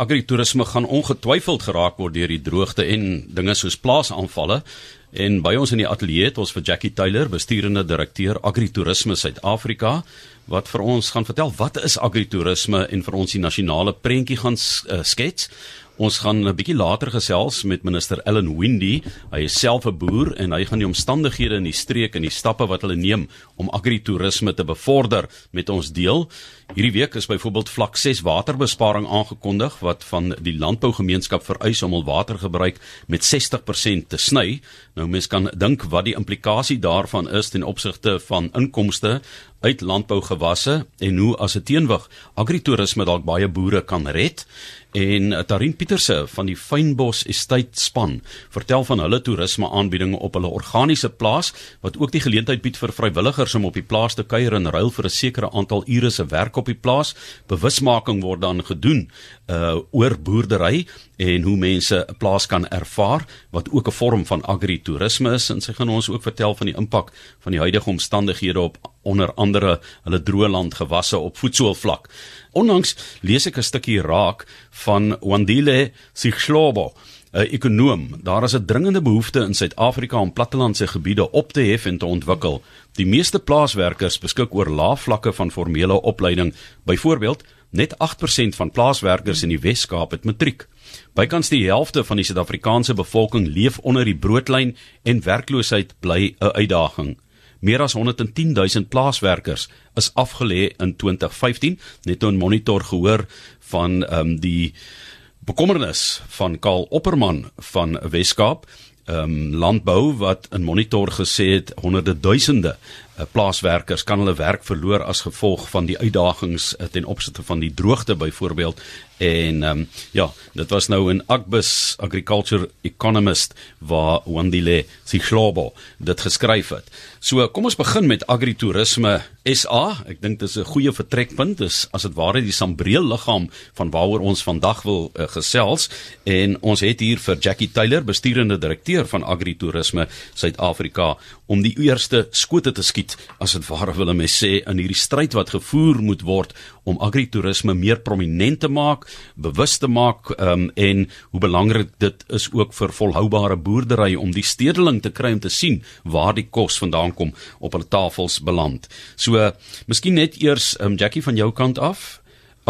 Agritourisme gaan ongetwyfeld geraak word deur die droogte en dinge soos plaasaanvalle. En by ons in die ateljee het ons vir Jackie Taylor, bestuurende direkteur Agritourisme Suid-Afrika, wat vir ons gaan vertel wat is agritourisme en vir ons die nasionale prentjie gaan uh, skets. Ons gaan 'n bietjie later gesels met minister Ellen Windy. Hy is self 'n boer en hy gaan die omstandighede in die streek en die stappe wat hulle neem om agritourisme te bevorder met ons deel. Hierdie week is byvoorbeeld vlak 6 waterbesparing aangekondig wat van die landbougemeenskap vereis om hul watergebruik met 60% te sny. Nou mens kan dink wat die implikasie daarvan is ten opsigte van inkomste uit landbougewasse en hoe as 'n teenwig agritourisme dalk baie boere kan red en eh, Tarin Pieterse van die Fynbos Estate span vertel van hulle toerisme aanbiedinge op hulle organiese plaas wat ook die geleentheid bied vir vrywilligers om op die plaas te kuier en ruil vir 'n sekere aantal ure se werk op die plaas. Bewusmaking word dan gedoen uh oor boerdery en hoe mense 'n plaas kan ervaar wat ook 'n vorm van agritourisme is en sy gaan ons ook vertel van die impak van die huidige omstandighede op onder andere hulle droëland gewasse op voedselvlak. Onlangs lees ek 'n stukkie raak van Wandile Sichlobo 'n ekonom. Daar is 'n dringende behoefte in Suid-Afrika om plattelandse gebiede op te hef en te ontwikkel. Die meeste plaaswerkers beskik oor lae vlakke van formele opleiding. Byvoorbeeld, net 8% van plaaswerkers in die Wes-Kaap het matriek. Bykans die helfte van die Suid-Afrikaanse bevolking leef onder die broodlyn en werkloosheid bly 'n uitdaging. Meer as 110 000 plaaswerkers is afgelê in 2015, net 'n monitor gehoor van ehm um, die bekommernis van Karl Opperman van Weskaap. Ehm um, landbou wat in monitor gesê het honderde duisende uh, plaaswerkers kan hulle werk verloor as gevolg van die uitdagings uh, ten opsigte van die droogte byvoorbeeld en ehm um, ja dit was nou 'n Agbus Agriculture Economist waar Wandile Sichlobo dit geskryf het. So kom ons begin met agritourisme SA. Ek dink dit is 'n goeie vertrekpunt. Dis as dit ware die sambreel liggaam van waaroor ons vandag wil uh, gesels en ons het hier vir Jackie Taylor, besturende direkteur van Agritourisme Suid-Afrika om die eerste skote te skiet as dit ware wil mense sê in hierdie stryd wat gevoer moet word om agritourisme meer prominent te maak, bewus te maak um, en hoe belangrik dit is ook vir volhoubare boerdery om die stedeling te kry om te sien waar die kos vandaan kom op hulle tafels beland. So, uh, miskien net eers um, Jackie van jou kant af,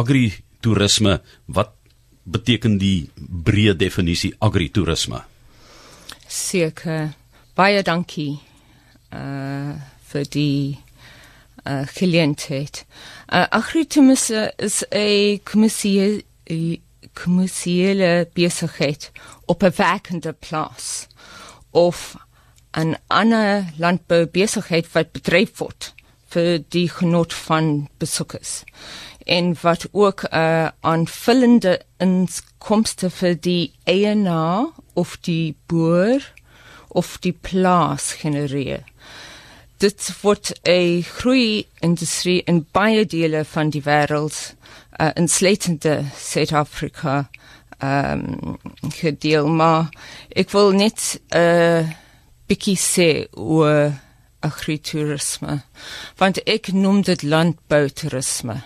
agritourisme, wat beteken die breë definisie agritourisme? Seker. Baie dankie uh vir die uh geleentheid. Uh agritourisme is 'n kommersiële kommersiële besigheid op 'n vakante plaas of 'n ander landboubesigheid wat bedryf word vir die genot van besoekers en wat ook 'n uh, aanvullende inkomste vir die eienaar of die boer of die plaas genereer. Dit word 'n groei industrie in baie dele van die wêreld uh, in sleutende Suid-Afrika ehm um, gedeel maar ek wil net 'n uh, bietjie sê oor agritourisme want ek noem dit landboutourisme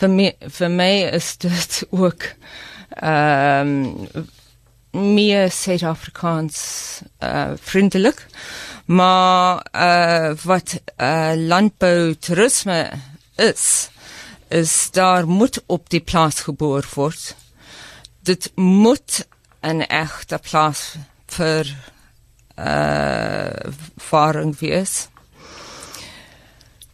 vir my vir my is dit ook ehm um, meer Suid-Afrikaans uh, vriendelik maar uh, wat uh, landbou toerisme is is daar moet op die plaas geboor word. Dit moet 'n egte plaas vir uh faring wees.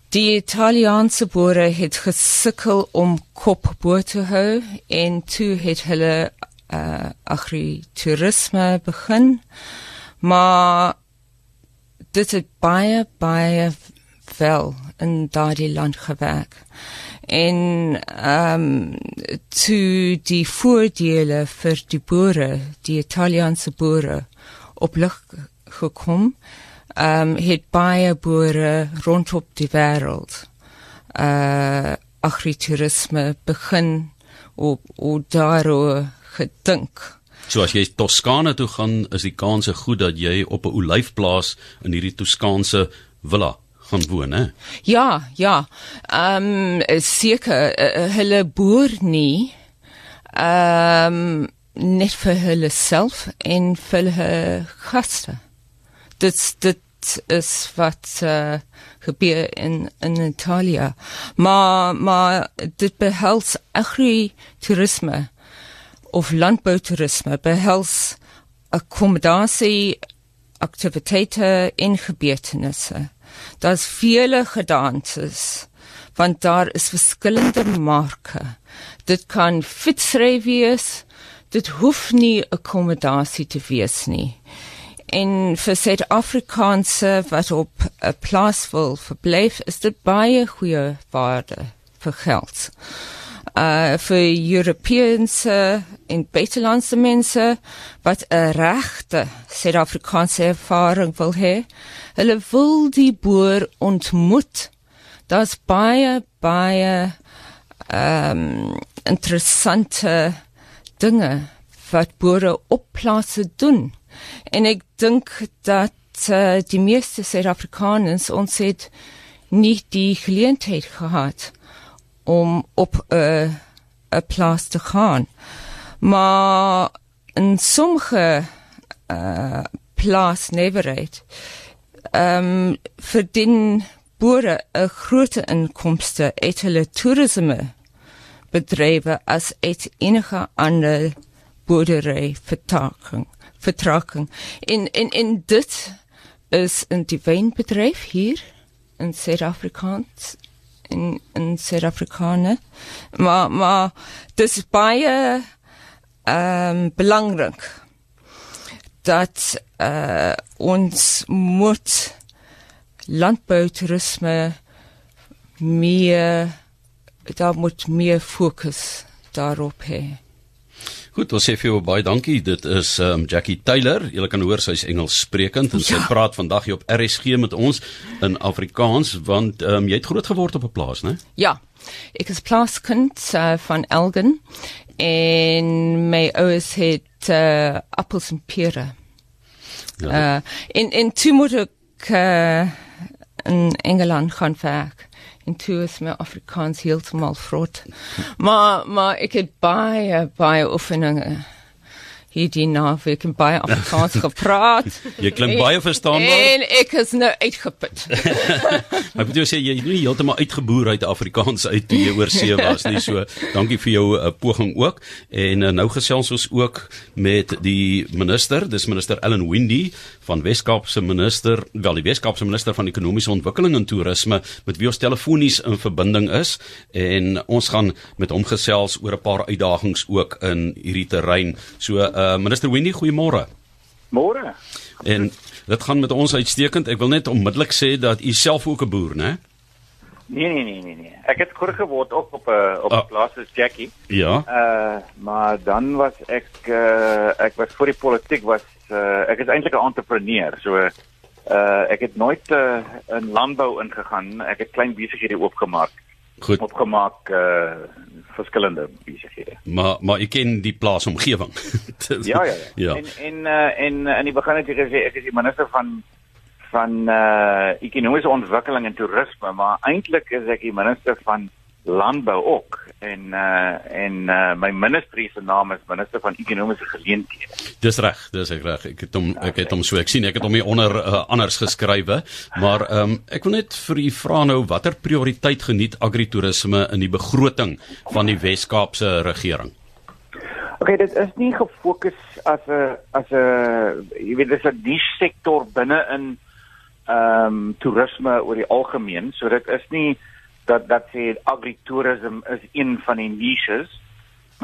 Die Italiaanse boere het gesukkel om kop bo te hou en toe het hulle uh agritourisme begin maar dit het baie baie wel in daardie land gewerk. En ehm um, toe die voordele vir die boere, die Italiaanse boere op lig gekom, ehm um, het baie boere rondom die wêreld uh agritourisme begin op op daaroor gedink. So as jy Toskane toe gaan, is die kans goed dat jy op 'n olyfplaas in hierdie Toskaanse villa gaan woon, hè? Ja, ja. Ehm um, seker uh, hulle boer nie Ehm um, net vir hulle self en vir hulle gaste. Dit dit is wat uh, gebeur in in Italië. Maar maar dit behels agri toerisme of landboutoerisme behels akkommodasie aktiwiteite en gebeurtenisse. Daar's vele gedanses want daar is verskillende marke. Dit kan fietsry wees, dit hoef nie akkommodasie te wees nie. En vir Suid-Afrikaanse wat op 'n plaas wil verblyf, is dit baie goeie waarde vir geld. Uh vir Europese en buitelandse mense wat 'n regte Suid-Afrikaanse ervaring wil hê, hulle wil die boer ontmoet. Daar's baie baie ehm um, interessante dinge wat boere op plase doen. En ek dink dat uh, die meeste Suid-Afrikaners ons het nie die geleentheid gehad om op 'n uh, 'n plaas te gaan. Maar in sommige uh, plaas neverheid ehm um, verdien boere 'n groot inkomste uit hulle toerisme bedrywe as uit enige ander boerdery vertaking vertraking in in in dit is 'n die wynbedryf hier in Suid-Afrikaans in in Suid-Afrikaane maar maar dis baie ehm um, belangrik dat uh, ons moet landboutoerisme meer daar moet meer fokus daarop hê. Goed, ons sê vir jou baie dankie. Dit is um, Jackie Taylor. Jy kan hoor sy's Engels sprekend en ja. sy praat vandag hier op RSG met ons in Afrikaans want um, jy het groot geword op 'n plaas, né? Ja. Ek is plaaskind uh, van Elgin en my ouers het uh, appels en pere. Ja. Uh, in in toe moet ek uh, in Engeland gaan werk en toe is my Afrikaans heeltemal vrot. Maar maar ek het baie baie oefeninge hierdie naweek en baie Afrikaans gepraat. jy klink baie verstaanbaar. En ek is nou uitgeput. maar ek moet jou sê jy het nie heeltemal uitgeboer uit Afrikaans uit toe jy oor see was nie. So dankie vir jou uh, poging ook. En uh, nou gesels ons ook met die minister, dis minister Ellen Windy van Weskaapse minister, wel die Weskaapse minister van ekonomiese ontwikkeling en toerisme met wie ons telefonies in verbinding is en ons gaan met hom gesels oor 'n paar uitdagings ook in hierdie terrein. So uh minister Wendy, goeiemôre. Môre. En dit gaan met ons uitstekend. Ek wil net onmiddellik sê dat u self ook 'n boer, né? Nee nee nee nee nee. Ek het groot geword ook op 'n op 'n oh. plaas as Jackie. Ja. Uh maar dan was ek uh ek was vir die politiek was uh, ek is eintlik 'n entrepreneur. So uh ek het nooit uh, in landbou ingegaan. Ek het klein besighede oopgemaak. Goed. Opgemaak uh verskillende besighede. Maar maar ek ken die plaasomgewing. ja, ja, ja ja. En en uh, en in die begin het ek gesê ek is die minister van van uh ekonomiese ontwikkeling en toerisme, maar eintlik is ek die minister van landbou ook en uh en uh my ministerie se naam is minister van ekonomiese geleenthede. Dis reg, dis ek reg. Ek het hom ek het hom so ek sien ek het hom hier onder uh, anders geskrywe, maar ehm um, ek wil net vir u vra nou watter prioriteit geniet agritourisme in die begroting van die Wes-Kaapse regering? Oké, okay, dit is nie gefokus as 'n as 'n jy weet dis 'n niche sektor binne in ehm um, toerisme oor die algemeen, so dit is nie dat dat sê agritourisme is een van die niches.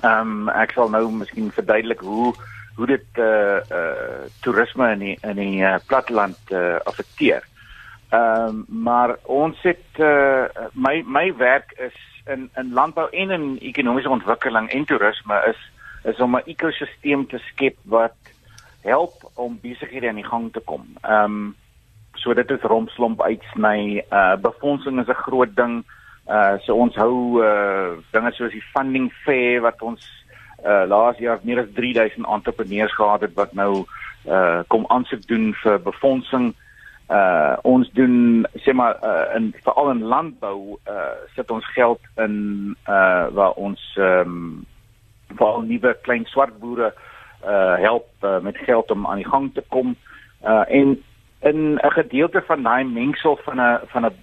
Ehm um, ek sal nou miskien verduidelik hoe hoe dit eh uh, eh uh, toerisme in die in die uh, platteland uh, affekteer. Ehm um, maar ons het eh uh, my my werk is in in landbou en in ekonomiese ontwikkeling en toerisme is is om 'n ekosisteem te skep wat help om besighede aan die gang te kom. Ehm um, So dit is rompslomp uitsny. Uh befondsing is 'n groot ding. Uh so ons hou uh dinge soos die funding fair wat ons uh laas jaar meer as 3000 entrepreneurs gehad het wat nou uh kom aansoek doen vir befondsing. Uh ons doen sê maar uh in veral in landbou uh sit ons geld in uh waar ons ehm um, veral nuwe klein swart boere uh help uh, met geld om aan die gang te kom. Uh en in 'n gedeelte van daai mengsel van 'n van 'n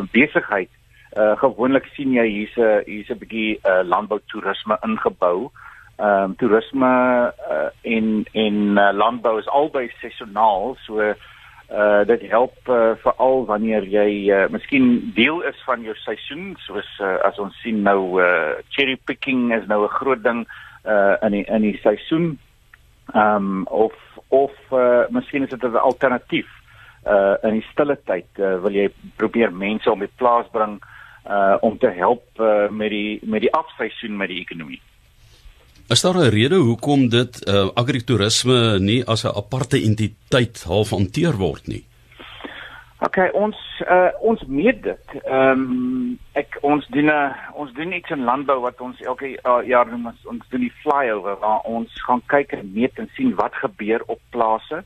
'n besigheid uh gewoonlik sien jy hier's 'n hier's 'n bietjie uh landbou toerisme ingebou. Ehm um, toerisme uh, en en uh, landbou is albei seisoonaal, so uh dit help uh, veral wanneer jy uh, miskien deel is van jou seisoen, soos uh, as ons sien nou uh cherry picking is nou 'n groot ding uh in die in die seisoen. Ehm um, of of uh, miskien is dit 'n alternatief uh in die stille tyd uh, wil jy probeer mense om die plaas bring uh om te help uh, met die met die afseisoen met die ekonomie. Is daar 'n rede hoekom dit uh agritourisme nie as 'n aparte entiteit half hanteer word nie? OK, ons uh ons meet dit. Ehm um, ek ons doen 'n ons doen iets in landbou wat ons elke uh, jaar doen ons, ons doen die flyover waar ons gaan kyk en meet en sien wat gebeur op plase.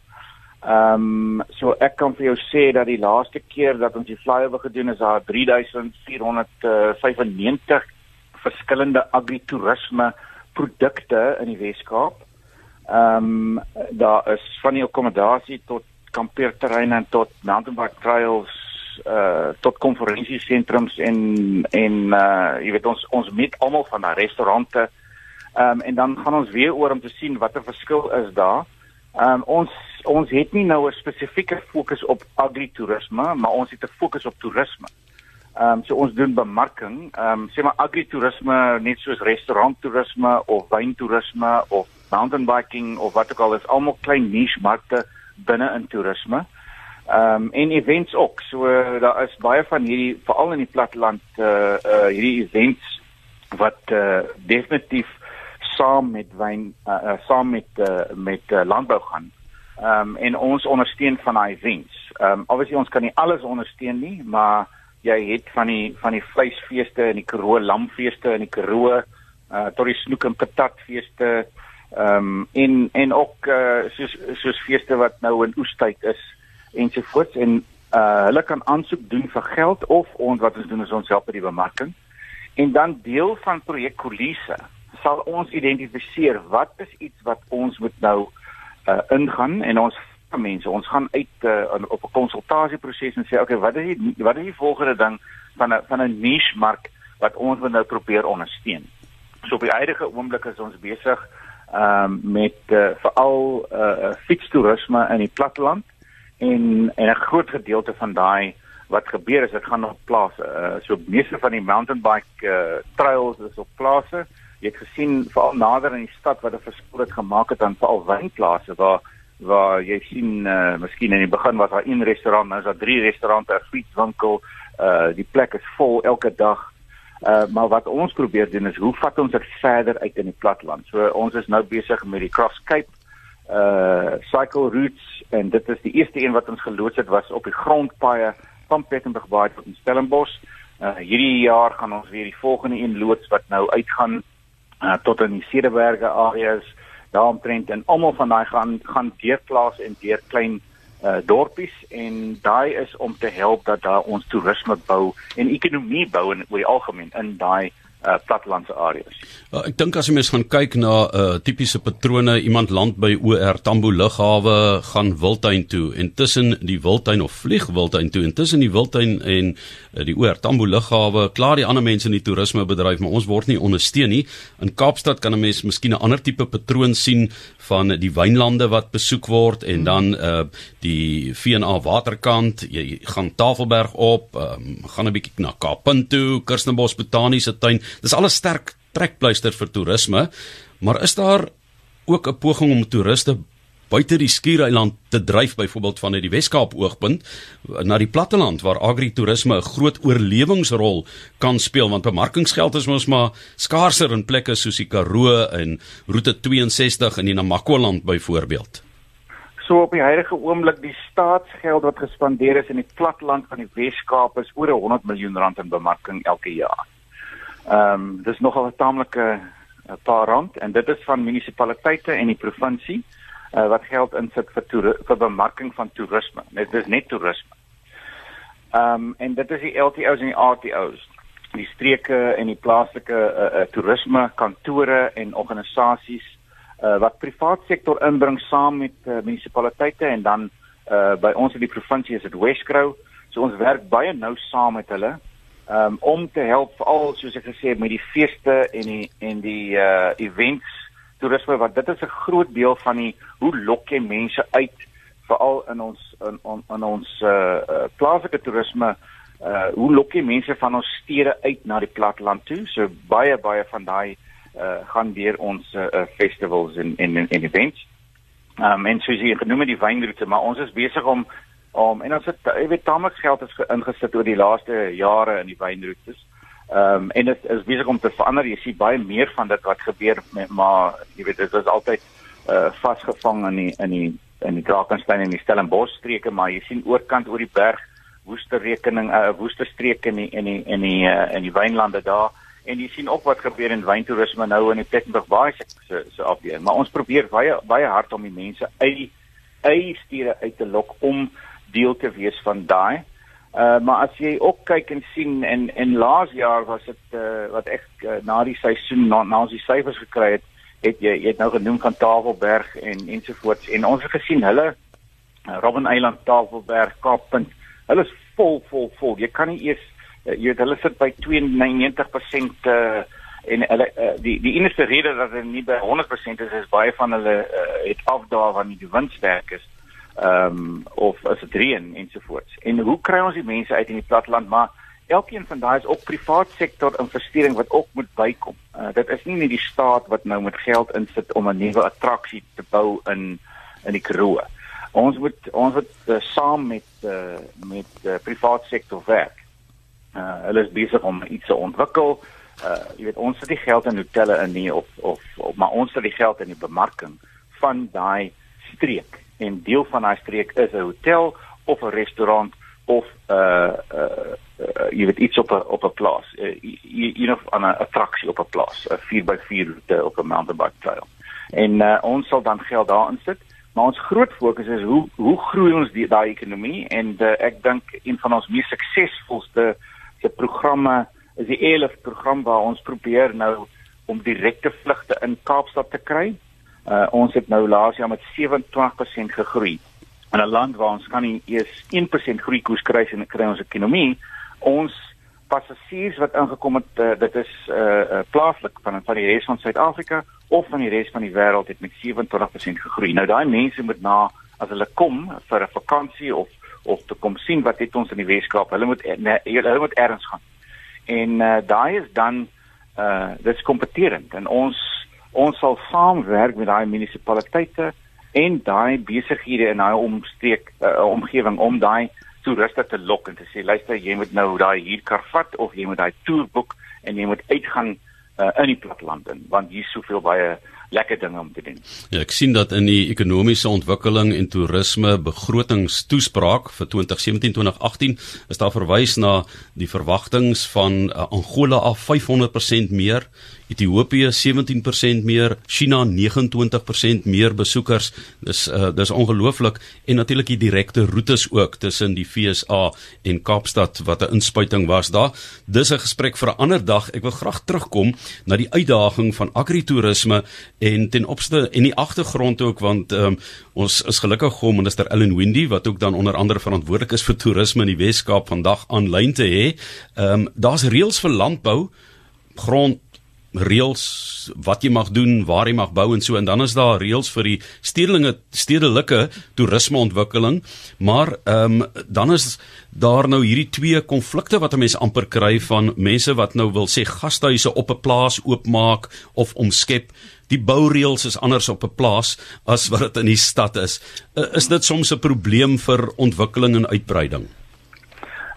Ehm um, so ek kan vir jou sê dat die laaste keer dat ons die flyover gedoen is daar 3495 verskillende agritourisme produkte in die Weskaap. Ehm um, daar is van die akkommodasie tot kampeerterreine tot mountain bike trails uh tot konferensiesentrums en en uh jy weet ons ons meet almal van daai restaurante. Ehm um, en dan gaan ons weer oor om te sien watter verskil is daar. Ehm um, ons ons het nie nou 'n spesifieke fokus op agritourisme, maar ons het 'n fokus op toerisme. Ehm um, so ons doen bemarking, ehm um, sê maar agritourisme net soos restauranttoerisme of wyntoerisme of mountain biking of wat ook al is almal klein niche markte binne in toerisme. Ehm um, en events ook. So daar is baie van hierdie veral in die platteland uh uh hierdie events wat uh definitief saam met wyn uh, uh saam met uh met uh, landbou gaan. Ehm um, en ons ondersteun van daai events. Ehm um, obviously ons kan nie alles ondersteun nie, maar jy het van die van die vleisfeeste en die Karoo lamfeeste en die Karoo uh tot die snoek en patat feeste ehm um, en en ook uh soos soos feeste wat nou in oestyd is ensovoorts en uh hulle kan aansoek doen vir geld of ons wat ons doen is ons help by die bemarking en dan deel van projek Kolise sal ons identifiseer wat is iets wat ons moet nou uh ingaan en ons mense ons gaan uit uh, op 'n konsultasieproses en sê okay wat is die wat is die volgende ding van 'n van 'n niche mark wat ons wil nou probeer ondersteun. So op die huidige oomblik is ons besig ehm um, met uh, veral uh, fietstoerisme in die platteland en en 'n groot gedeelte van daai wat gebeur is dit gaan op plase. Uh, so meeste van die mountain bike uh, trails is op plase. Jy het gesien veral nader in die stad wat 'n verskil het gemaak het aan veral wynplase waar waar jy sien uh, miskien in die begin was daar een restaurant, nou is daar drie restaurante, 'n fietswinkel, uh die plek is vol elke dag. Uh maar wat ons probeer doen is hoe vat ons dit verder uit in die platteland. So ons is nou besig met die Cross Cape uh cycle routes en dit is die eerste een wat ons geloods het was op die grondpaaie van Plettenberg Baai tot Stellenbosch. Uh hierdie jaar gaan ons weer die volgende een loods wat nou uitgaan uh tot in die Cederberge areas daaromtrent en almal van daai gaan gaan deurplaas en deur klein uh dorpies en daai is om te help dat daar ons toerisme bou en ekonomie bou in oor die algemeen in daai uh plattelandse areas. Uh, ek dink as jy mens gaan kyk na uh tipiese patrone, iemand land by OR Tambo lughawe, gaan Wildtuin toe en tussen die Wildtuin of vlieg Wildtuin toe en tussen die Wildtuin en uh, die OR Tambo lughawe, klaar die ander mense in die toerismebedryf, maar ons word nie ondersteun nie. In Kaapstad kan 'n mens miskien 'n ander tipe patroon sien van die wynlande wat besoek word en dan uh die V&A waterkant, jy gaan Tafelberg op, um, gaan 'n bietjie na Kaappunt toe, Kirstenbosch botaniese tuin. Dis alles sterk trekpleister vir toerisme, maar is daar ook 'n poging om toeriste buite die skiereiland te dryf byvoorbeeld vanuit die Wes-Kaap oogpunt na die platteland waar agritourisme 'n groot oorlewingsrol kan speel want bemarkingsgeld is mos maar skaarser in plekke soos die Karoo en Roete 62 in die Namakwa-land byvoorbeeld. So op die huidige oomblik die staatsgeld wat gespandeer is in die platteland van die Wes-Kaap is oor 100 miljoen rand in bemarking elke jaar. Ehm um, dis nogal 'n taamlike 'n paar rand en dit is van munisipaliteite en die provinsie uh, wat geld insit vir vir bemarking van toerisme. Dit is net toerisme. Ehm um, en dit is die LTOs en die RTOs. die streke en die plaaslike uh, uh, toerisme kantore en organisasies uh, wat privaat sektor inbring saam met uh, munisipaliteite en dan uh, by ons in die provinsie is dit Wesgrow. So ons werk baie nou saam met hulle um, om te help veral soos ek gesê het met die feeste en die en die uh, events toerisme wat dit is 'n groot deel van die hoe lok jy mense uit veral in ons in, in, in ons uh, uh, plaaslike toerisme uh hoe lok jy mense van ons stede uit na die platteland toe so baie baie van daai uh gaan deur ons uh, festivals en en en events. Um en soos jy genoem het die wynroete, maar ons is besig om om en ons het jy weet tamelik geld is ingesit oor die laaste jare in die wynroetes. Um en dit is besig om te verander. Jy sien baie meer van dit wat gebeur met maar jy weet dit is altyd uh vasgevang in die in die in die Drakensberg en die Stellenbosch streke, maar jy sien oorkant oor die berg woeste rekening 'n uh, woeste streek in die in die in die uh, in die wynlande daar en jy sien ook wat gebeur in wyntoerisme nou in die Plettenberg Baai se se afdeling. Maar ons probeer baie baie hard om die mense uit die eie stede uit te lok om deel te wees van daai. Uh maar as jy ook kyk en sien en en laas jaar was dit uh wat ek uh, na die seisoen na, na ons die syfers gekry het, het jy jy het nou genoem van Tafelberg en ensovoorts en ons het gesien hulle uh, Robben Eiland, Tafelberg, Kaappunt, hulle is vol vol vol. Jy kan nie eers uh, jy weet hulle sit by 92% uh en hulle uh, die die enigste rede dat hulle nie by 100% is is baie van hulle uh, het afdaal wanneer die wind sterk is. Ehm um, of as dit reën ensovoorts. En hoe kry ons die mense uit in die platteland maar elkeen van daai is ook privaat sektor investering wat ook moet bykom. Uh, dit is nie net die staat wat nou met geld insit om 'n nuwe attraksie te bou in in die Karoo. Ons moet ons moet uh, saam met uh, met uh, privaat sektor werk uh hulle is besig om iets te ontwikkel. Uh jy weet ons het die geld in hotelle in nie of of, of maar ons het die geld in die bemarking van daai streek. En deel van daai streek is 'n hotel of 'n restaurant of 'n uh, uh, uh jy weet iets op 'n op 'n plaas. Uh, jy know 'n attraksie op 'n plaas, 'n 4x4 roete op 'n mountain bike trail. En uh ons sal dan geld daarin sit. Maar ons groot fokus is hoe hoe groei ons daai ekonomie en uh, ek dink een van ons mees suksesvolste se programme is die ELF program waar ons probeer nou om direkte vlugte in Kaapstad te kry. Uh ons het nou laas jaar met 27% gegroei. In 'n land waar ons kan nie eers 1% groei koers kry en kry ons ekonomie, ons passasiers wat ingekom het, uh, dit is uh, uh plaaslik van van die res van Suid-Afrika of van die res van die wêreld het met 27% gegroei. Nou daai mense moet na as hulle kom vir 'n vakansie of of te kom sien wat het ons in die Weskaap. Hulle moet ne, hulle moet ergens gaan. En uh, daai is dan uh dis kompeterend en ons ons sal saamwerk met daai munisipaliteite en daai besighede in daai omstreek uh, omgewing om daai toeriste te lok en te sê luister jy moet nou daai huurkar vat of jy moet daai toer boek en jy moet uitgaan uh, in die platteland in want hier is soveel baie lekker dinge om te doen. Ja, ek sien dat in die ekonomiese ontwikkeling en toerisme begrotingstoespraak vir 2017-2018 is daar verwys na die verwagtinge van uh, Angola af 500% meer, Ethiopië 17% meer, China 29% meer besoekers. Dis uh, dis ongelooflik en natuurlik die direkte roetes ook tussen die FSA en Kaapstad wat 'n inspuiting was daar. Dis 'n gesprek vir 'n ander dag. Ek wil graag terugkom na die uitdaging van agritourisme en ten opsigte en die agtergrond ook want um, ons is gelukkig om minister Ellen Windy wat ook dan onder andere verantwoordelik is vir toerisme in die Wes-Kaap vandag aanlyn te hê. Ehm um, daar's reëls vir landbou grond reëls wat jy mag doen, waar jy mag bou en so en dan is daar reëls vir die stedelike stedelike toerismeontwikkeling, maar ehm um, dan is daar nou hierdie twee konflikte wat 'n mens amper kry van mense wat nou wil sê gastehuise op 'n plaas oopmaak of omskep. Die boureëls is anders op 'n plaas as wat dit in die stad is. Is dit soms 'n probleem vir ontwikkeling en uitbreiding?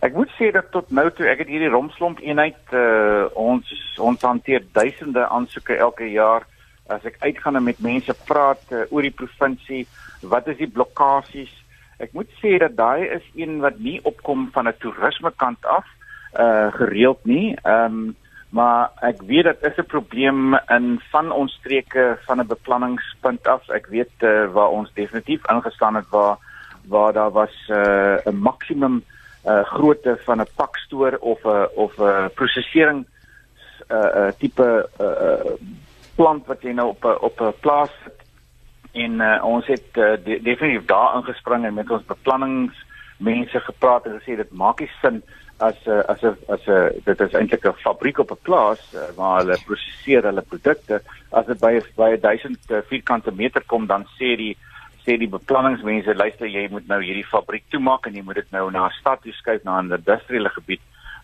Ek moet sê dat tot nou toe ek het hierdie romslomp eenheid uh, ons ons hanteer duisende aansoeke elke jaar. As ek uitgaan en met mense praat uh, oor die provinsie wat is die blokkades? Ek moet sê dat daai is een wat nie opkom van 'n toerisme kant af uh gereeld nie. Um, maar ek weet dat is 'n probleem in van ons streke van 'n beplanningspunt af. Ek weet uh, waar ons definitief ingestaan het waar waar daar was 'n uh, maksimum uh grootte van 'n pakstoor of 'n of 'n prosesering uh uh tipe uh plant wat jy nou op 'n op 'n plaas sit. En uh, ons het uh, de definitief daar ingespring en met ons beplanningsmense gepraat en gesê dit maak nie sin as 'n uh, as 'n as 'n uh, dit is eintlik 'n fabriek op 'n plaas uh, waar hulle prosesseer hulle produkte. As dit by by 1000 uh, vierkante meter kom dan sê die sê die beplanningsmense luister jy moet nou hierdie fabriek toemaak en jy moet dit nou na 'n stad toe skuif na 'n industriële gebied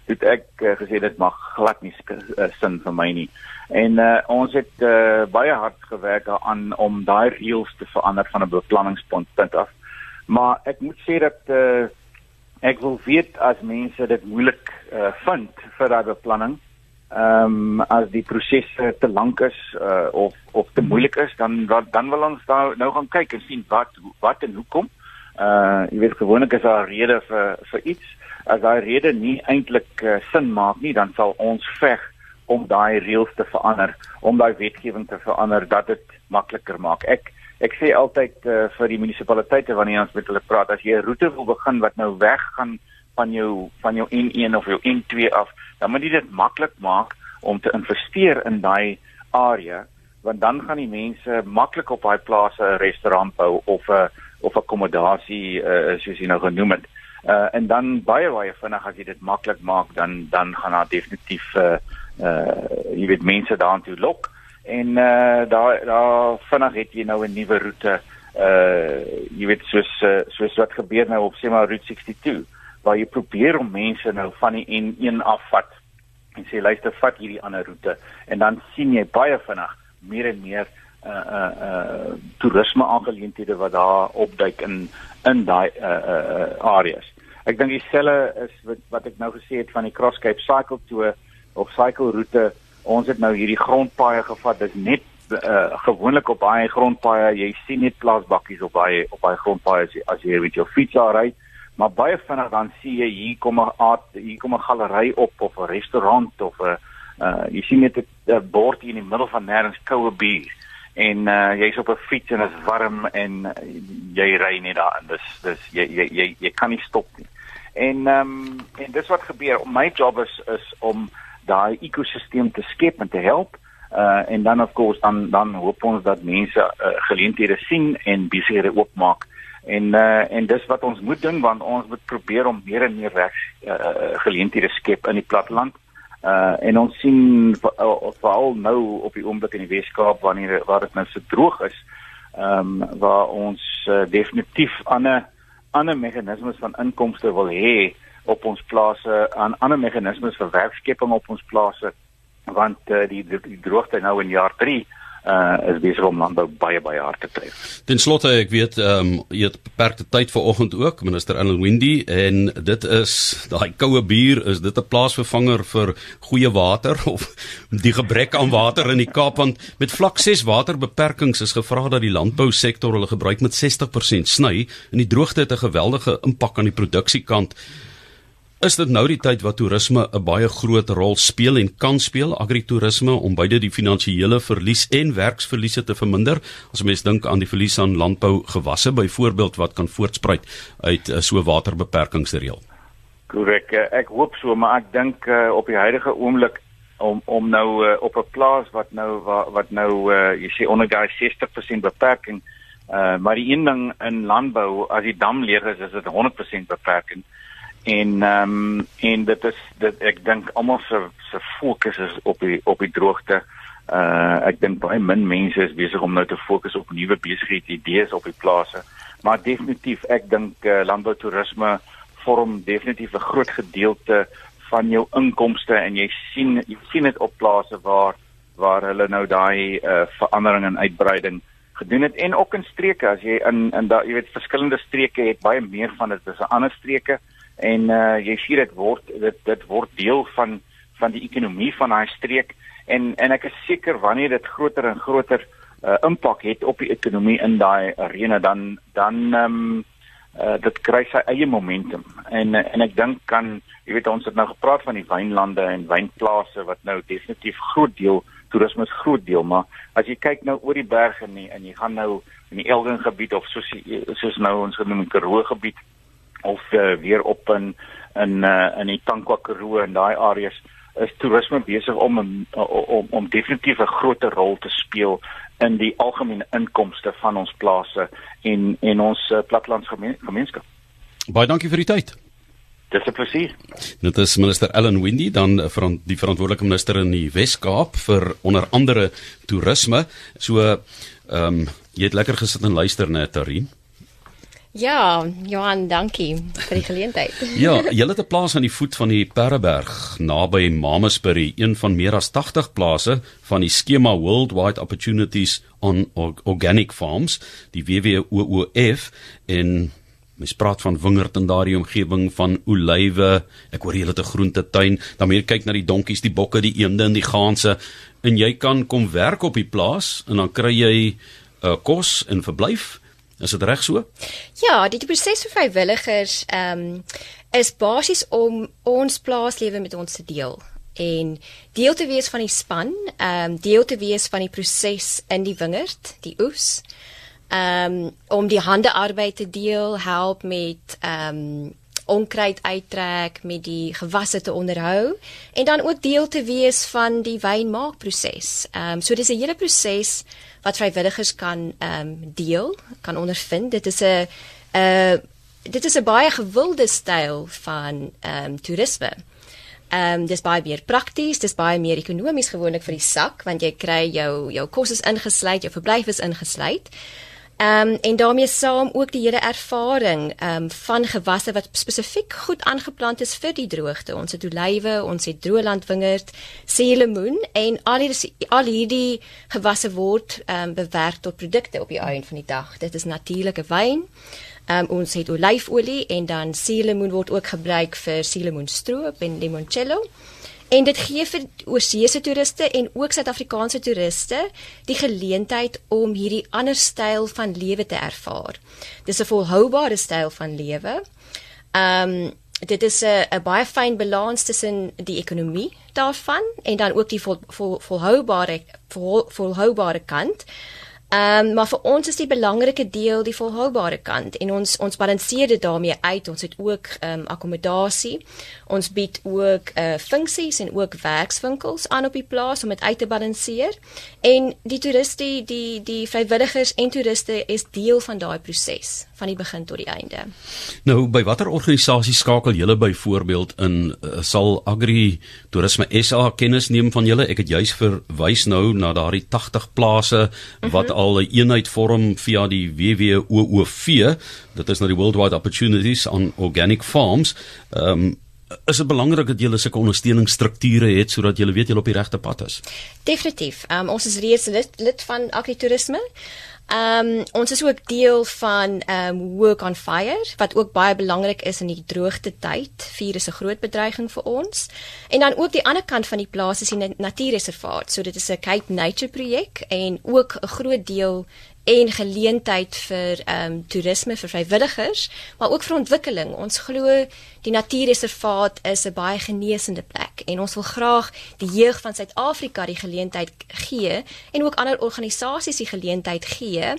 het ek uh, gesê dit mag glad nie uh, sin vir my nie. En uh, ons het uh, baie hard gewerk aan om daai reëls te verander van 'n beplanningspunt af. Maar ek moet sê dat uh, ek wil weet as mense dit moeilik uh, vind vir daai beplanning. Ehm um, as die prosesse te lank is uh, of of te moeilik is, dan dan wil ons daar nou gaan kyk en sien wat wat en hoekom. Uh jy weet gewoonlik is daar 'n rede vir vir iets as daai rede nie eintlik uh, sin maak nie, dan sal ons veg om daai reëls te verander, om daai wetgewing te verander dat dit makliker maak. Ek ek sê altyd uh, vir die munisipaliteite wanneer ons met hulle praat, as jy 'n roete wil begin wat nou weggaan van jou van jou N1 of jou N2 af, dan moet jy dit maklik maak om te investeer in daai area want dan gaan die mense maklik op daai plase 'n restaurant bou of 'n of akkommodasie uh, soos jy nou genoem het. Uh en dan baie baie vinnig as jy dit maklik maak dan dan gaan daar definitief uh uh jy weet mense daartoe lok en uh daar daar vinnig het jy nou 'n nuwe roete uh jy weet soos soos wat gebeur nou op sê maar route 62 waar jy probeer om mense nou van die N1 afvat en sê luister vat hierdie ander roete en dan sien jy baie vinnig meer en meer uh uh uh toerisme aangeleenthede wat daar opduik in in daai uh uh areas. Ek dink dieselfde is wat wat ek nou gesê het van die Cross Cape Cycle Tour of cycle route. Ons het nou hierdie grondpaaie gevat. Dit net uh gewoonlik op baie grondpaaie, jy sien net plaasbakkies op baie op baie grondpaaie as jy, as jy met jou fiets daar ry. Maar baie vinnig dan sien jy hier kom 'n aard, hier kom 'n galery op of 'n restaurant of 'n uh jy sien net 'n bord hier in die middel van nêrens koue bier en uh, jy's op 'n fiets en dit is warm en uh, jy ry net daar en dis dis jy jy jy, jy kan nie stop nie. En ehm um, en dis wat gebeur. My job is is om daai ekosisteem te skep en te help. Uh en dan of course dan dan hoop ons dat mense uh, geleenthede sien en besighede oopmaak. En uh en dis wat ons moet doen want ons moet probeer om meer en meer werk uh, geleenthede skep in die platteland. Uh en ons sien uh, veral nou op die oomblik in die Weskaap wanneer waar dit nou so droog is, ehm um, waar ons uh, definitief ander ander meganismes van inkomste wil hê op ons plase, aan ander meganismes vir werkskeping op ons plase want uh, die, die droogte nou in jaar 3 uh is besig om landbou baie baie hard te tref. Ten slotte ek weet ehm um, jy het beperkte tyd vanoggend ook minister Ellen Windy en dit is daai koue bier is dit 'n plaasvervanger vir goeie water of die gebrek aan water in die Kaap want met vlak 6 waterbeperkings is gevra dat die landbousektor hulle gebruik met 60% sny en die droogte het 'n geweldige impak aan die produksiekant. Is dit nou die tyd wat toerisme 'n baie groot rol speel en kan speel agritourisme om beide die finansiële verlies en werksverliese te verminder? As mens dink aan die verlies aan landbougewasse byvoorbeeld wat kan voortspruit uit uh, so waterbeperkingsreël. Korrek, uh, ek hoop so, maar ek dink uh, op die huidige oomblik om om nou uh, op 'n plaas wat nou wat, wat nou uh, jy sê onder daai 60% beperking uh, maar die een ding in landbou as die dam leeg is, is dit 100% beperking en ehm um, en dit is dit ek dink almal se se fokus is op die op die droogte. Uh ek dink baie min mense is besig om nou te fokus op nuwe besighede idees op die plase. Maar definitief ek dink uh, landboutoerisme vorm definitief 'n groot gedeelte van jou inkomste en jy sien jy sien dit op plase waar waar hulle nou daai uh verandering en uitbreiding gedoen het en ook in streke as jy in in daai jy weet verskillende streke het baie meer van dit as 'n ander streke en uh, jy sien dit word dit dit word deel van van die ekonomie van daai streek. En en ek is seker wanneer dit groter en groter uh, impak het op die ekonomie in daai arena dan dan ehm um, uh, dit kry sy eie momentum. En en ek dink kan jy weet ons het nou gepraat van die wynlande en wynplase wat nou definitief groot deel toerisme is groot deel maar as jy kyk nou oor die berge en jy, en jy gaan nou in die Elgin gebied of soos soos nou ons genoem Karoo gebied of uh, weer op in in uh, in die Tankwa Karoo en daai areas is toerisme besig om om om, om definitief 'n groot rol te speel in die algemene inkomste van ons plase en en ons uh, plattelandsgemeenskap. Baie dankie vir die tyd. Dis 'n plesier. Dit is minister Ellen Windy dan van die verantwoordelike minister in die Wes-Kaap vir onder andere toerisme. So ehm um, jy het lekker gesit en luister net Tarin. Ja, Johan, dankie vir die geleentheid. ja, jy het 'n plaas aan die voet van die Perreberg naby Mamasbury, een van meer as 80 plase van die skema Worldwide Opportunities on Organic Farms, die WWOOF en Mens praat van wingerd in daardie omgewing van olywe. Ek hoor jy het 'n groentetuin. Dan moet jy kyk na die donkies, die bokke, die eende en die ganse en jy kan kom werk op die plaas en dan kry jy 'n uh, kos en verblyf. Is dit reg so? Ja, die, proses vir vrywilligers ehm um, is basies om ons plaaslewe met ons te deel en deel te wees van die span, ehm um, deel te wees van die proses in die wingerd, die oes um, om die handearbeid te deel, help met um onkruid uittrek, met die gewasse te onderhou en dan ook deel te wees van die wynmaakproses. Um so dis 'n hele proses wat vrywilligers kan um deel, kan ondervind. Dit is 'n 'n dit is 'n baie gewilde styl van um toerisme. Ehm um, dis baie meer prakties, dis baie meer ekonomies gewoonlik vir die sak want jy kry jou jou kos is ingesluit, jou verblyf is ingesluit. Ehm um, en daarmee saam ook die hele ervaring ehm um, van gewasse wat spesifiek goed aangeplant is vir die droogte. Ons het olywe, ons het droëlandwingerd, seelemoen en al hierdie al hierdie gewasse word ehm um, bewerk tot produkte op die einde van die dag. Dit is natuurlike wyn. Ehm um, ons het olyfolie en dan seelemoen word ook gebruik vir seelemoenstroop en limoncello. En dit gee vir oorseese toeriste en ook Suid-Afrikaanse toeriste die geleentheid om hierdie ander styl van lewe te ervaar. Dis 'n volhoubare styl van lewe. Ehm um, dit is 'n baie fyn balans tussen die ekonomie daarvan en dan ook die vol, vol, volhoubare vol, volhoubare kant. Ehm um, maar vir ons is die belangrike deel die volhoubare kant en ons ons balanseer dit daarmee uit. Ons het ook ehm um, akkommodasie. Ons bied ook uh funksies en ook werkswinkels aan op die plaas om dit uit te balanseer. En die toeriste, die die, die vrywilligers en toeriste is deel van daai proses van die begin tot die einde. Nou by watter organisasie skakel julle byvoorbeeld in uh, sal Agri Toerisme SA kennis neem van julle? Ek het juis verwys nou na daardie 80 plase wat mm -hmm. Al 'n eenheid vorm via die WWOOV. Dit is nou die Worldwide Opportunities on Organic Farms. Ehm um, is dit belangrik dat julle sulke ondersteuningsstrukture het sodat julle weet julle op die regte pad is. Definitief. Um, ons is reeds lid, lid van agritourisme. Ehm um, ons is ook deel van ehm um, Work on Fire wat ook baie belangrik is in die droogte tyd. Vuur is 'n groot bedreiging vir ons. En dan ook die ander kant van die plaas is die natuurreservaat. So dit is 'n Cape Nature projek en ook 'n groot deel en geleentheid vir ehm um, toerisme vir vrywilligers, maar ook vir ontwikkeling. Ons glo die natuurreservaat is 'n baie genesende plek en ons wil graag die jeug van Suid-Afrika die geleentheid gee en ook ander organisasies die geleentheid gee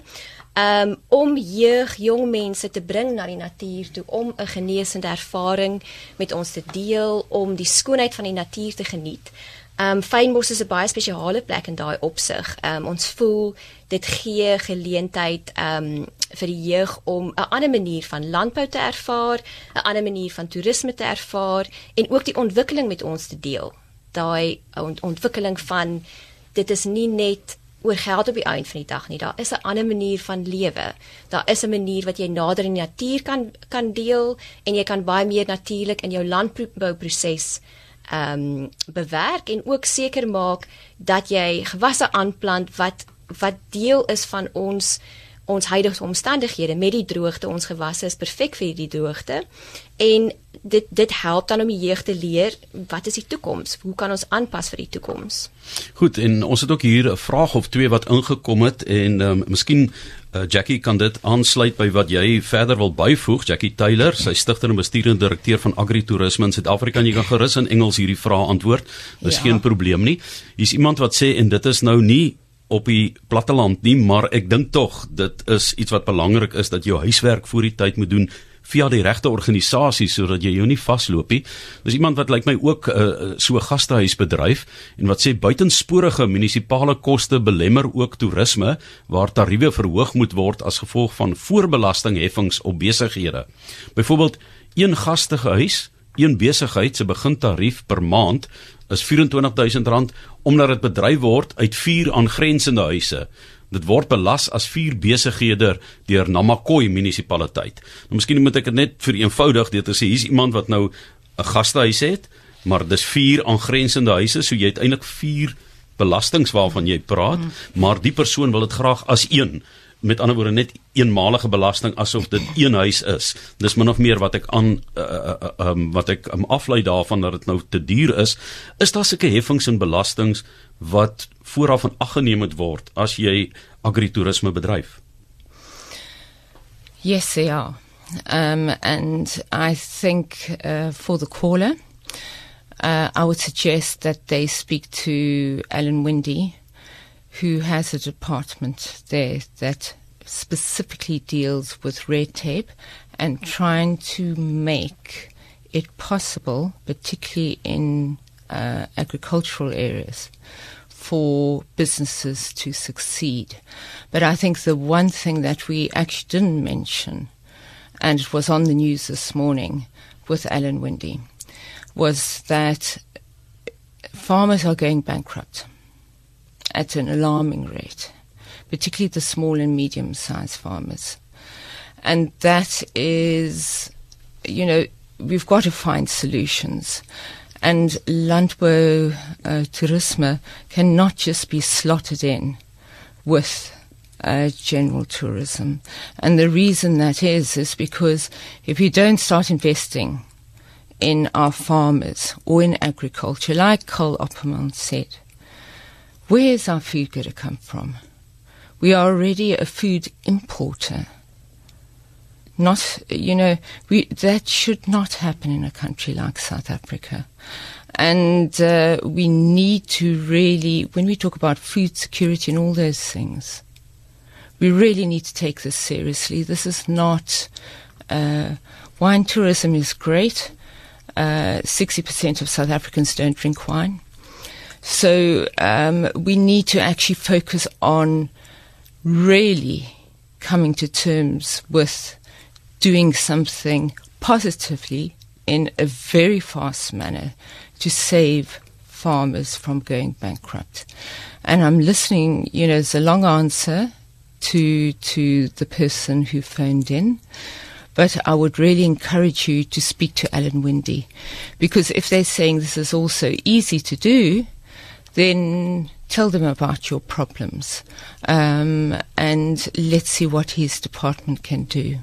um, om jeug, jong mense te bring na die natuur toe om 'n genesende ervaring met ons te deel, om die skoonheid van die natuur te geniet. Ehm um, Fynbos is 'n baie spesiale plek in daai opsig. Ehm um, ons voel dit gee geleentheid um, vir die jeug om 'n ander manier van landbou te ervaar, 'n ander manier van toerisme te ervaar en ook die ontwikkeling met ons te deel. Daai ont ontwikkeling van dit is nie net oor geld op die einde van die dag nie. Daar is 'n ander manier van lewe. Daar is 'n manier wat jy nader in die natuur kan kan deel en jy kan baie meer natuurlik in jou landbouproses ehm um, bewerk en ook seker maak dat jy gewasse aanplant wat wat deel is van ons ons huidige omstandighede met die droogte. Ons gewasse is perfek vir die droogte. En dit dit help dan om die jeug te leer wat is die toekoms hoe kan ons aanpas vir die toekoms Goed en ons het ook hier 'n vraag of twee wat ingekom het en um, miskien uh, Jackie kan dit aansluit by wat jy verder wil byvoeg. Jackie Taylor sy stigter en bestuurende direkteur van Agritourisme in Suid-Afrika. En jy kan gerus in Engels hierdie vraag antwoord. Dis ja. geen probleem nie. Hier's iemand wat sê en dit is nou nie op die platteland nie, maar ek dink tog dit is iets wat belangrik is dat jou huiswerk voor die tyd moet doen. via die regte organisasie sodat jy jou nie vasloop nie. Dis iemand wat lyk like my ook 'n uh, so gastehuisbedryf en wat sê buitensporige munisipale koste belemmer ook toerisme waar tariewe verhoog moet word as gevolg van voorbelastingheffings op besighede. Byvoorbeeld een gastehuis Een besigheid se begintarief per maand is R24000 omdat dit bedryf word uit vier aangrensende huise. Dit word belas as vier besighede deur Namakwa munisipaliteit. Nou miskien moet ek dit net vir eenvoudig dit sê hier's iemand wat nou 'n gastehuis het, maar dis vier aangrensende huise, so jy het eintlik vier belastings waarvan jy praat, mm. maar die persoon wil dit graag as een met ander woorde net eenmalige belasting asof dit een huis is. Dis min of meer wat ek aan uh, uh, um, wat ek um, aflei daarvan dat dit nou te duur is. Is daar sulke heffings en belastings wat vooraf van aggeneem moet word as jy agritourisme bedryf? Yes, they are. Um, and I think uh, for the caller, uh, I would suggest that they speak to Alan Windy, who has a department there that specifically deals with red tape and trying to make it possible, particularly in uh, agricultural areas, for businesses to succeed. But I think the one thing that we actually didn't mention, and it was on the news this morning with Alan Windy, was that farmers are going bankrupt at an alarming rate, particularly the small and medium sized farmers. And that is, you know, we've got to find solutions. And Landbouw uh, cannot just be slotted in with uh, general tourism. And the reason that is, is because if you don't start investing in our farmers or in agriculture, like Cole Opperman said, where is our food going to come from? We are already a food importer. Not, you know, we, that should not happen in a country like South Africa. And uh, we need to really, when we talk about food security and all those things, we really need to take this seriously. This is not, uh, wine tourism is great. Uh, 60% of South Africans don't drink wine. So um, we need to actually focus on really coming to terms with doing something positively in a very fast manner to save farmers from going bankrupt. And I'm listening, you know, it's a long answer to to the person who phoned in. But I would really encourage you to speak to Alan Windy because if they're saying this is also easy to do, then tell them about your problems um, and let's see what his department can do.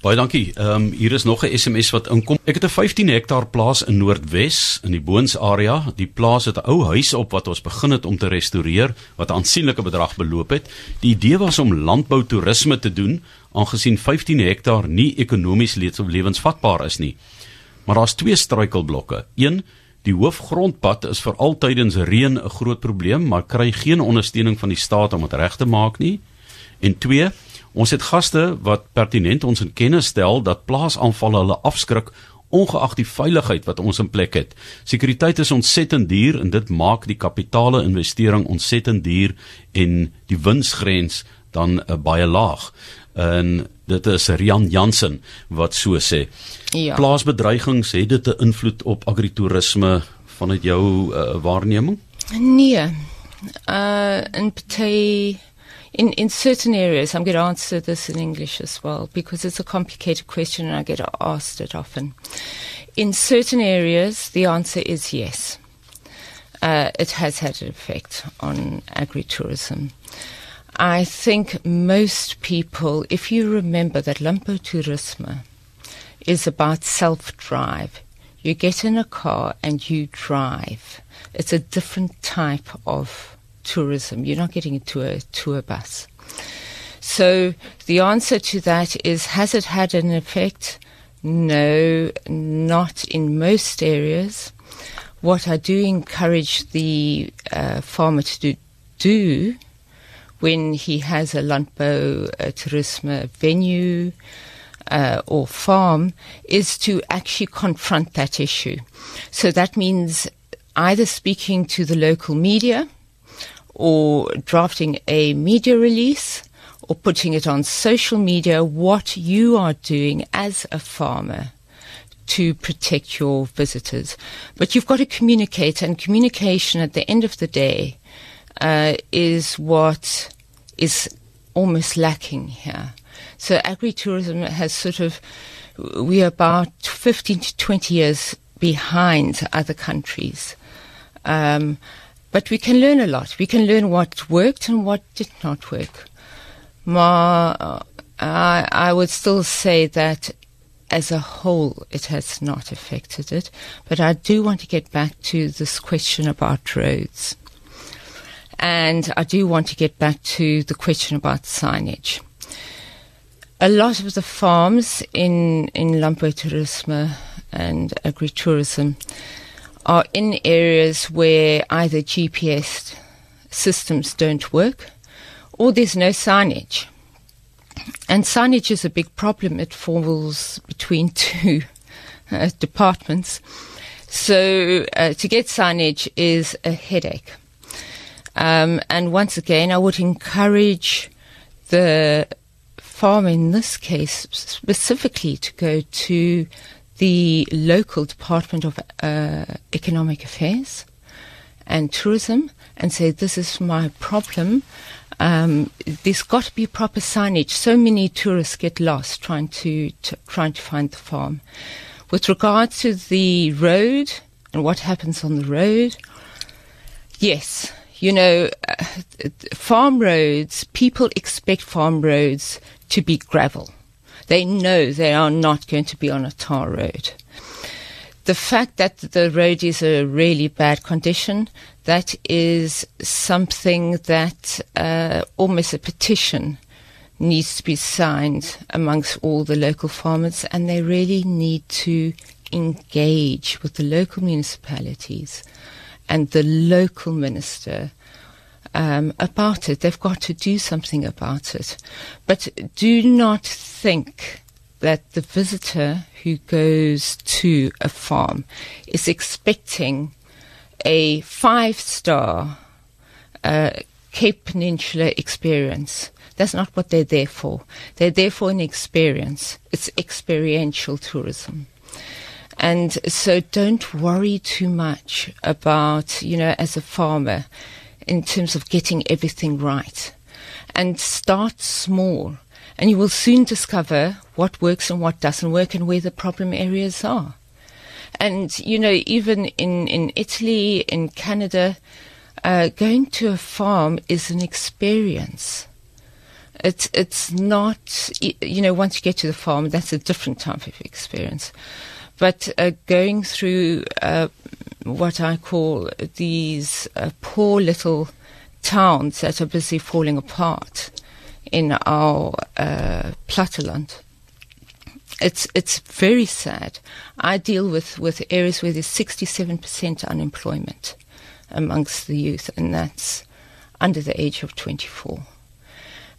Baie dankie. Ehm um, hier is nog 'n SMS wat inkom. Ek het 'n 15 hektaar plaas in Noordwes in die Boons area. Die plaas het 'n ou huis op wat ons begin het om te restoreer wat 'n aansienlike bedrag beloop het. Die idee was om landbou toerisme te doen aangesien 15 hektaar nie ekonomies lewensvatbaar is nie. Maar daar's twee struikelblokke. Een Die hoofgrondpad is vir altydens reën 'n groot probleem, maar kry geen ondersteuning van die staat om dit reg te maak nie. En 2, ons het gaste wat pertinent ons in kennis stel dat plaasaanvalle hulle afskrik ongeag die veiligheid wat ons in plek het. Sekuriteit is ontsettend duur en dit maak die kapitale investering ontsettend duur en die winsgrens dan uh, baie laag. En dit is Rian Jansen wat so sê. Ja. Plaasbedreigings het dit 'n invloed op agritourisme vanuit jou uh, waarneming? Nee. Uh in party in in certain areas I'm going to answer this in English as well because it's a complicated question and I get asked it often. In certain areas the answer is yes. Uh it has had an effect on agritourism. I think most people, if you remember that Lampo Turismo is about self drive, you get in a car and you drive. It's a different type of tourism. You're not getting into a tour bus. So the answer to that is has it had an effect? No, not in most areas. What I do encourage the uh, farmer to do, do when he has a Landbou uh, Tourisme venue uh, or farm is to actually confront that issue. So that means either speaking to the local media or drafting a media release or putting it on social media what you are doing as a farmer to protect your visitors. But you've got to communicate, and communication at the end of the day uh, is what is almost lacking here. So agritourism has sort of, we are about 15 to 20 years behind other countries. Um, but we can learn a lot. We can learn what worked and what did not work. Ma, I, I would still say that as a whole, it has not affected it. But I do want to get back to this question about roads. And I do want to get back to the question about signage. A lot of the farms in, in landbouwtoerisme and agritourism are in areas where either GPS systems don't work or there's no signage. And signage is a big problem. It falls between two uh, departments. So uh, to get signage is a headache. Um, and once again, I would encourage the farm in this case specifically to go to the local Department of uh, Economic Affairs and Tourism and say, This is my problem. Um, there's got to be proper signage. So many tourists get lost trying to, to trying to find the farm. With regard to the road and what happens on the road, yes, you know, uh, farm roads, people expect farm roads to be gravel. They know they are not going to be on a tar road. The fact that the road is a really bad condition, that is something that uh, almost a petition needs to be signed amongst all the local farmers, and they really need to engage with the local municipalities and the local minister um, about it. They've got to do something about it. But do not think that the visitor who goes to a farm is expecting a five star uh, Cape Peninsula experience. That's not what they're there for. They're there for an experience. It's experiential tourism. And so don't worry too much about, you know, as a farmer in terms of getting everything right. And start small. And you will soon discover what works and what doesn't work and where the problem areas are. And, you know, even in, in Italy, in Canada, uh, going to a farm is an experience. It's, it's not, you know, once you get to the farm, that's a different type of experience. But uh, going through uh, what I call these uh, poor little towns that are busy falling apart in our uh, platteland. It's it's very sad. I deal with, with areas where there's 67% unemployment amongst the youth, and that's under the age of 24.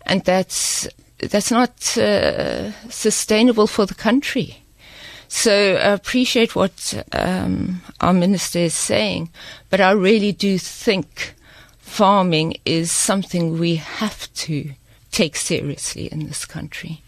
And that's that's not uh, sustainable for the country. So I appreciate what um, our minister is saying, but I really do think farming is something we have to take seriously in this country.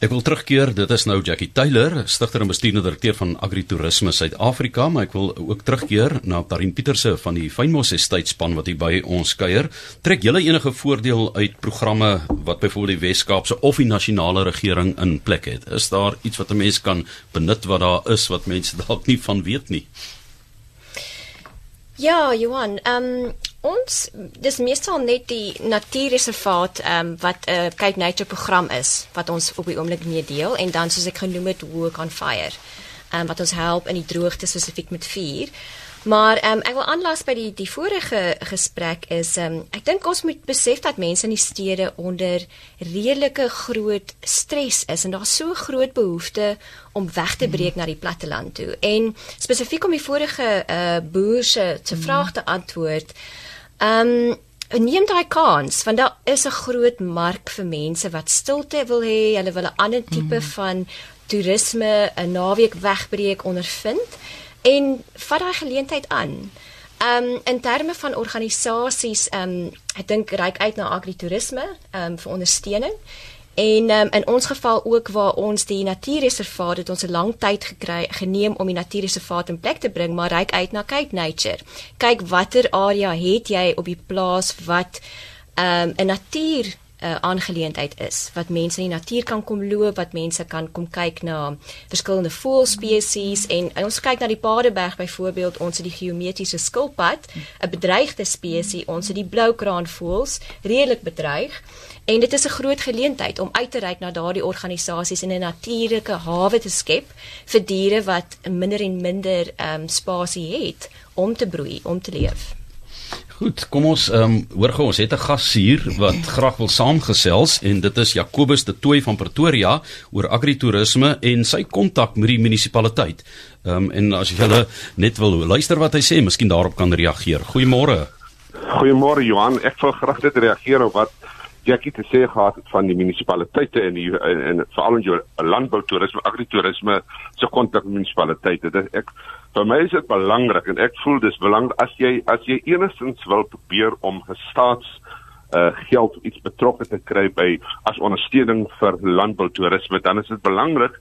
Ek wil terugkeer, dit is nou Jackie Taylor, stigter en bestuurende direkteur van Agritourisme Suid-Afrika, maar ek wil ook terugkeer na Tarin Pieterse van die Fynmos Estate span wat hier by ons kuier. Trek julle enige voordeel uit programme wat byvoorbeeld die Wes-Kaapse of die nasionale regering in plek het? Is daar iets wat 'n mens kan benut wat daar is wat mense dalk nie van weet nie? Ja, Johan, ehm um, ons dis meestal net die natuurreservaat ehm um, wat 'n uh, Cape Nature program is wat ons op die oomblik mee deel en dan soos ek genoem het Work on Fire. Ehm um, wat ons help in die droogte spesifiek met vuur. Maar ehm um, ek wil aanlas by die die vorige gesprek is ehm um, ek dink ons moet besef dat mense in die stede onder redelike groot stres is en daar's so groot behoefte om weg te breek mm. na die platteland toe. En spesifiek om die vorige uh boer se se mm. vraag te antwoord. Ehm um, neem daai kans want daar is 'n groot mark vir mense wat stilte wil hê, hulle wil 'n ander tipe mm. van toerisme 'n naweek wegbreek ondervind en vat daai geleentheid aan. Ehm um, in terme van organisasies, ehm um, ek dink reik uit na agritourisme ehm um, vir ondersteuning. En um, in ons geval ook waar ons die natuurreservaat het ons 'n lang tyd gekry geneem om die natuurreservaat in plek te bring, maar reik uit na Cape Nature. Kyk watter area het jy op die plaas wat ehm, 'n um, natuur uh, aangeleentheid is wat mense in die natuur kan kom loop, wat mense kan kom kyk na verskillende voëlspesies en, en ons kyk na die Paardeberg byvoorbeeld, ons het die geometriese skilpad, 'n bedreigde spesies, ons het die bloukraanvoëls redelik bedreig. En dit is 'n groot geleentheid om uit te reik na daardie organisasies en 'n natuurlike hawe te skep vir diere wat minder en minder ehm um, spasie het om te broei, om te leef. Goed, kom ons ehm um, hoor gou ons het 'n gas hier wat graag wil saamgesels en dit is Jacobus de Tooi van Pretoria oor agritourisme en sy kontak met die munisipaliteit. Ehm um, en as jy net wil luister wat hy sê, miskien daarop kan reageer. Goeiemôre. Goeiemôre Johan, ek wil graag net reageer op wat Jackie te sê gehad het van die munisipaliteite en die en, en veral in jou landbou toerisme, agritourisme se kontak met munisipaliteite. Dit ek vir my is dit belangrik en ek voel dis belangrik as jy as jy enigstens wil probeer om gestaats uh geld iets betrokke te kry by as ondersteuning vir landboutoerisme dan is dit belangrik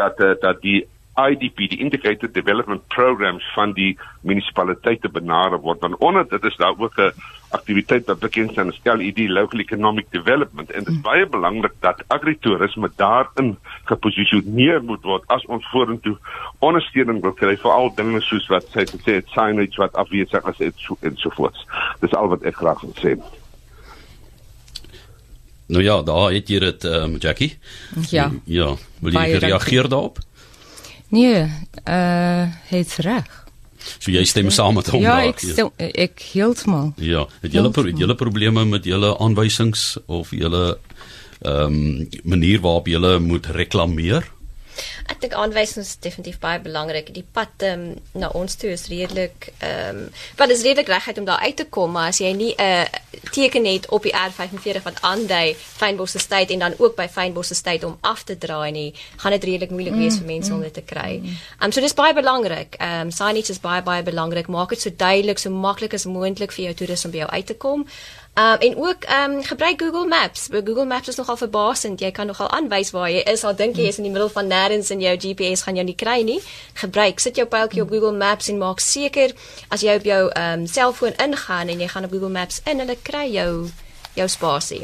dat uh, dat die IDP die integrated development programs van die munisipaliteite benader word dan onder dit is daar ook 'n aktiwiteit wat bekend staan as LED local economic development en dit is mm. baie belangrik dat agritourisme daarin geposisioneer moet word as ons vorentoe ondersteuning wil kry vir al dinge soos wat sy gesê het signage wat afwesig is en so en so voort. Dis al wat ek graag wil sê. Nou ja, daar het jy dit ehm um, Jackie. Ja. Ja, wil jy reageer daarop? Nee, eh uh, het reg. So jy stem saam met hom ja, daar. Ek stem, ja, ek heeltemal. Ja, het julle pro, julle probleme met julle aanwysings of julle ehm um, manier waarop julle moet reklameer? Ek dink aanwysings is definitief baie belangrik. Die pad um, na ons toe is redelik ehm um, wel is redelik regheid om daar uit te kom, maar as jy nie 'n uh, teken het op die R45 wat aandui Fynbos Estate en dan ook by Fynbos Estate om af te draai nie, gaan dit redelik moeilik wees vir mense mm, om dit te kry. Ehm um, so dis baie belangrik. Ehm um, signage is baie baie belangrik. Maak dit so duidelik, so maklik as moontlik vir jou toeriste om by jou uit te kom. Um en ook um gebruik Google Maps. By Google Maps is nogal verbasend. Jy kan nogal aanwys waar jy is. Al dink jy is in die middel van nêrens en jou GPS gaan jou nie kry nie. Gebruik sit jou pyltjie op Google Maps en maak seker as jy op jou um selfoon ingaan en jy gaan op Google Maps in, hulle kry jou jou spasie.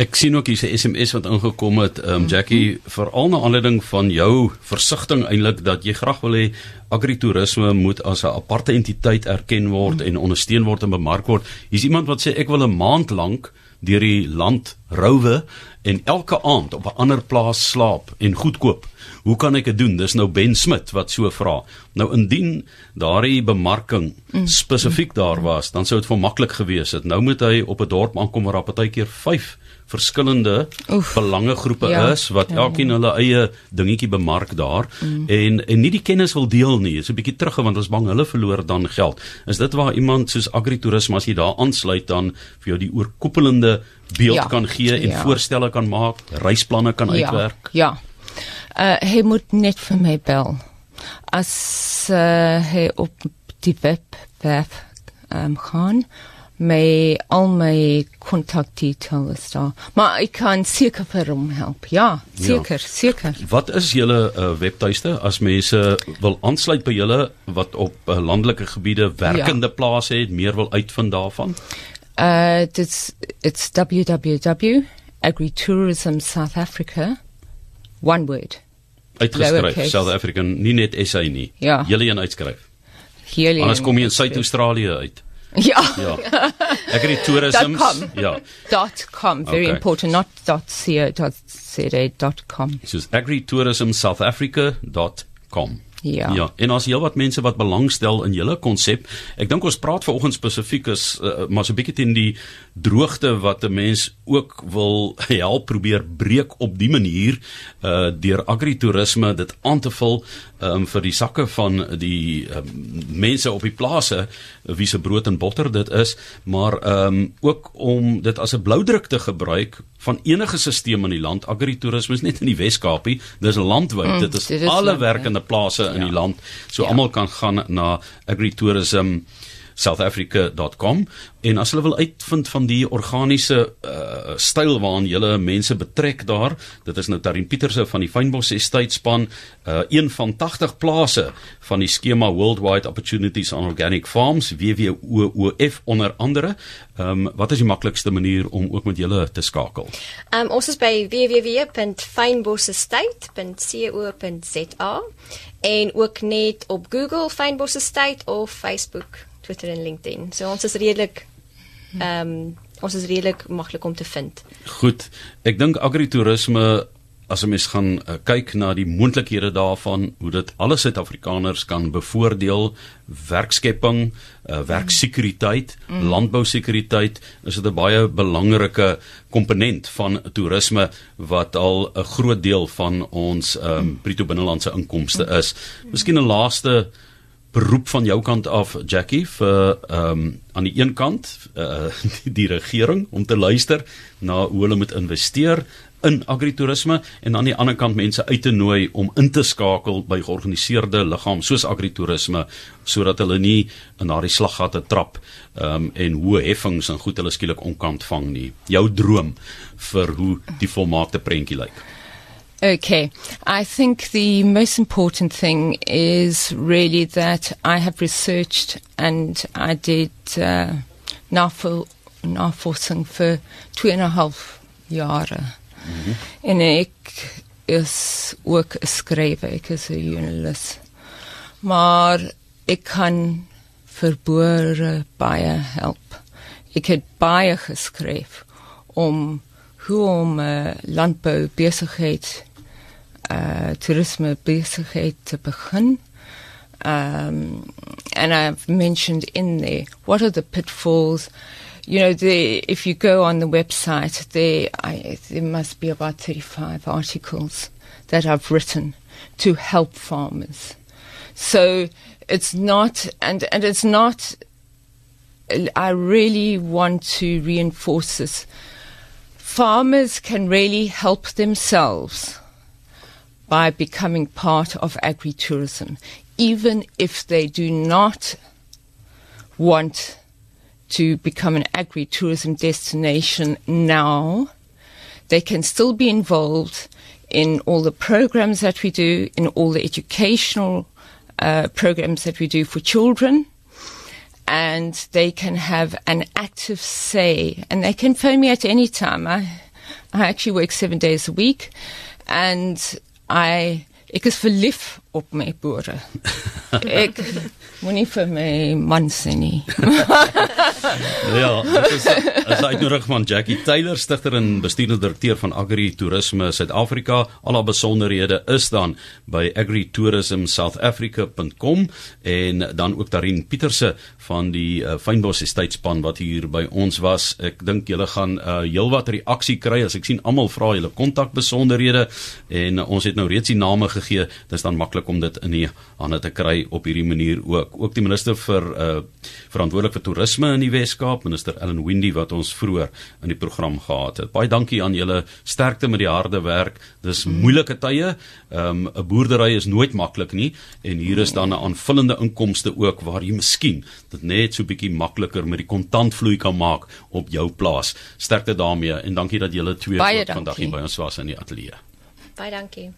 Ek sien ook hier's 'n SMS wat ingekom het, ehm um, Jackie, veral na aanleiding van jou versigtiging eintlik dat jy graag wil hê agritourisme moet as 'n aparte entiteit erken word mm en ondersteun word en bemark word. Hier's iemand wat sê ek wil 'n maand lank deur die land rouwe en elke aand op 'n ander plaas slaap en goedkoop. Hoe kan ek dit doen? Dis nou Ben Smit wat so vra. Nou indien daardie bemarking mm. spesifiek daar was, dan sou dit vir maklik gewees het. Nou moet hy op 'n dorp aankom waar daar partykeer 5 verskillende belangegroepe ja, is wat ja, elkeen ja. hulle eie dingetjie bemark daar mm. en en nie die kennis wil deel nie. Is 'n bietjie terug want ons bang hulle verloor dan geld. Is dit waar iemand soos agritourisme as jy daar aansluit dan vir jou die oorkoepelende beeld ja, kan gee en ja. voorstelle kan maak, reisplanne kan ja, uitwerk? Ja. Uh hy moet net vir my bel. As uh, hy op die webwerf um, gaan my al my kontakdetails daar. Maar ek kan seker vir hom help. Ja, seker, ja. seker. Wat is julle uh, webtuiste as mense wil aansluit by julle wat op uh, landelike gebiede werkende ja. plase het, meer wil uitvind daarvan? Uh dit's it's www agritourism south africa one word uitgeskryf South African nie net SA nie ja. julle een uitskryf Julle Anders kom jy in Suid-Australië uit Ja. ja. Agritourism. ja. Dot .com very okay. important not .co .ca .com. So agritourismsouthafrica.com. Ja. Ja, en as heelwat mense wat belangstel in julle konsep. Ek dink ons praat vanoggend spesifiek is uh, maar so 'n bietjie teen die droogte wat 'n mens ook wil help probeer breek op die manier uh deur agritourisme dit aan te vul um vir die sakke van die um, mense op die plase wie se brood en botter dit is, maar um ook om dit as 'n bloudruk te gebruik van enige stelsel in die land. Agritourisme is net in die Wes-Kaapie, dis landwyd. Mm, dit is dit is alle landwyd. werkende plase in Ja. die land. So Ja. almal kan gaan na agritourism southafrica.com en as hulle wil uitvind van die organiese uh, styl waaraan julle mense betrek daar dit is nou Tarin Pieterse van die Fynbos Estate span uh, een van 80 plase van die skema Worldwide Opportunities on Organic Farms WWOOF onder andere. Um, wat is die maklikste manier om ook met julle te skakel? Um, ons is by www.fynbosestate.co.za en ook net op Google Fynbos Estate of Facebook, Twitter en LinkedIn. So ons is redelik ehm um, ons is redelik maklik om te vind. Goed. Ek dink agritourisme as 'n mens gaan uh, kyk na die moontlikhede daarvan hoe dit alle Suid-Afrikaners kan bevoordeel, werkskepping, uh, werksekuriteit, mm. landbousekuriteit, is dit 'n baie belangrike komponent van toerisme wat al 'n groot deel van ons um, bruto binnelandse inkomste is. Miskien 'n laaste beroep van jou kant af Jackie vir ehm um, aan die een kant uh, die, die regering om te luister na hoe hulle moet investeer in agritourisme en aan die ander kant mense uit te nooi om in te skakel by georganiseerde liggame soos agritourisme sodat hulle nie in daardie slaggate trap ehm um, en hoë heffings en goed hulle skielik onkant vang nie. Jou droom vir hoe die volmaakte prentjie lyk. Okay, I think the most important thing is really that I have researched and I did uh, navorsing for two and a half jaren. En ik is ook een schrijver, ik is een journalist. Maar ik kan verboren baie help. Ik heb baie geschreven om hoe om uh, landbouw bezigheid uh, toerisme bezigheid te begin. Um, and I've mentioned in there what are the pitfalls. You know, the, if you go on the website, there I, there must be about thirty-five articles that I've written to help farmers. So it's not, and and it's not. I really want to reinforce this. Farmers can really help themselves by becoming part of agritourism, even if they do not want to become an agritourism destination now. They can still be involved in all the programs that we do, in all the educational uh, programs that we do for children. And they can have an active say, and they can phone me at any time. I, I actually work seven days a week, and I ek is verlief op my boere. ek moenie vir my man sê nie. Ja, dit is 'n uitnodiging van Jackie Taylor, stigter en bestuurende direkteur van Agri Toerisme Suid-Afrika. Al haar besonderhede is dan by agritourismsouthafrica.com en dan ook Darin Pieterse van die uh, Fynbos Estate span wat hier by ons was. Ek dink julle gaan uh, heelwat reaksie kry as ek sien almal vra julle kontakbesonderhede en uh, ons het nou reeds die name gegee. Dis dan maklik om dit in die hande te kry op hierdie manier ook. Ook die minister vir uh, verantwoordelik vir toerisme in die Wes-Kaap, minister Ellen Windy wat ons vroeër in die program gehad het. Baie dankie aan julle sterkte met die harde werk. Dis moeilike tye. Ehm, 'n um, Boerdery is nooit maklik nie en hier is dan 'n aanvullende inkomste ook waar jy miskien dit net so bietjie makliker met die kontantvloei kan maak op jou plaas. Sterkte daarmee en dankie dat julle twee vandag hier by ons was in die ateljee. Baie dankie.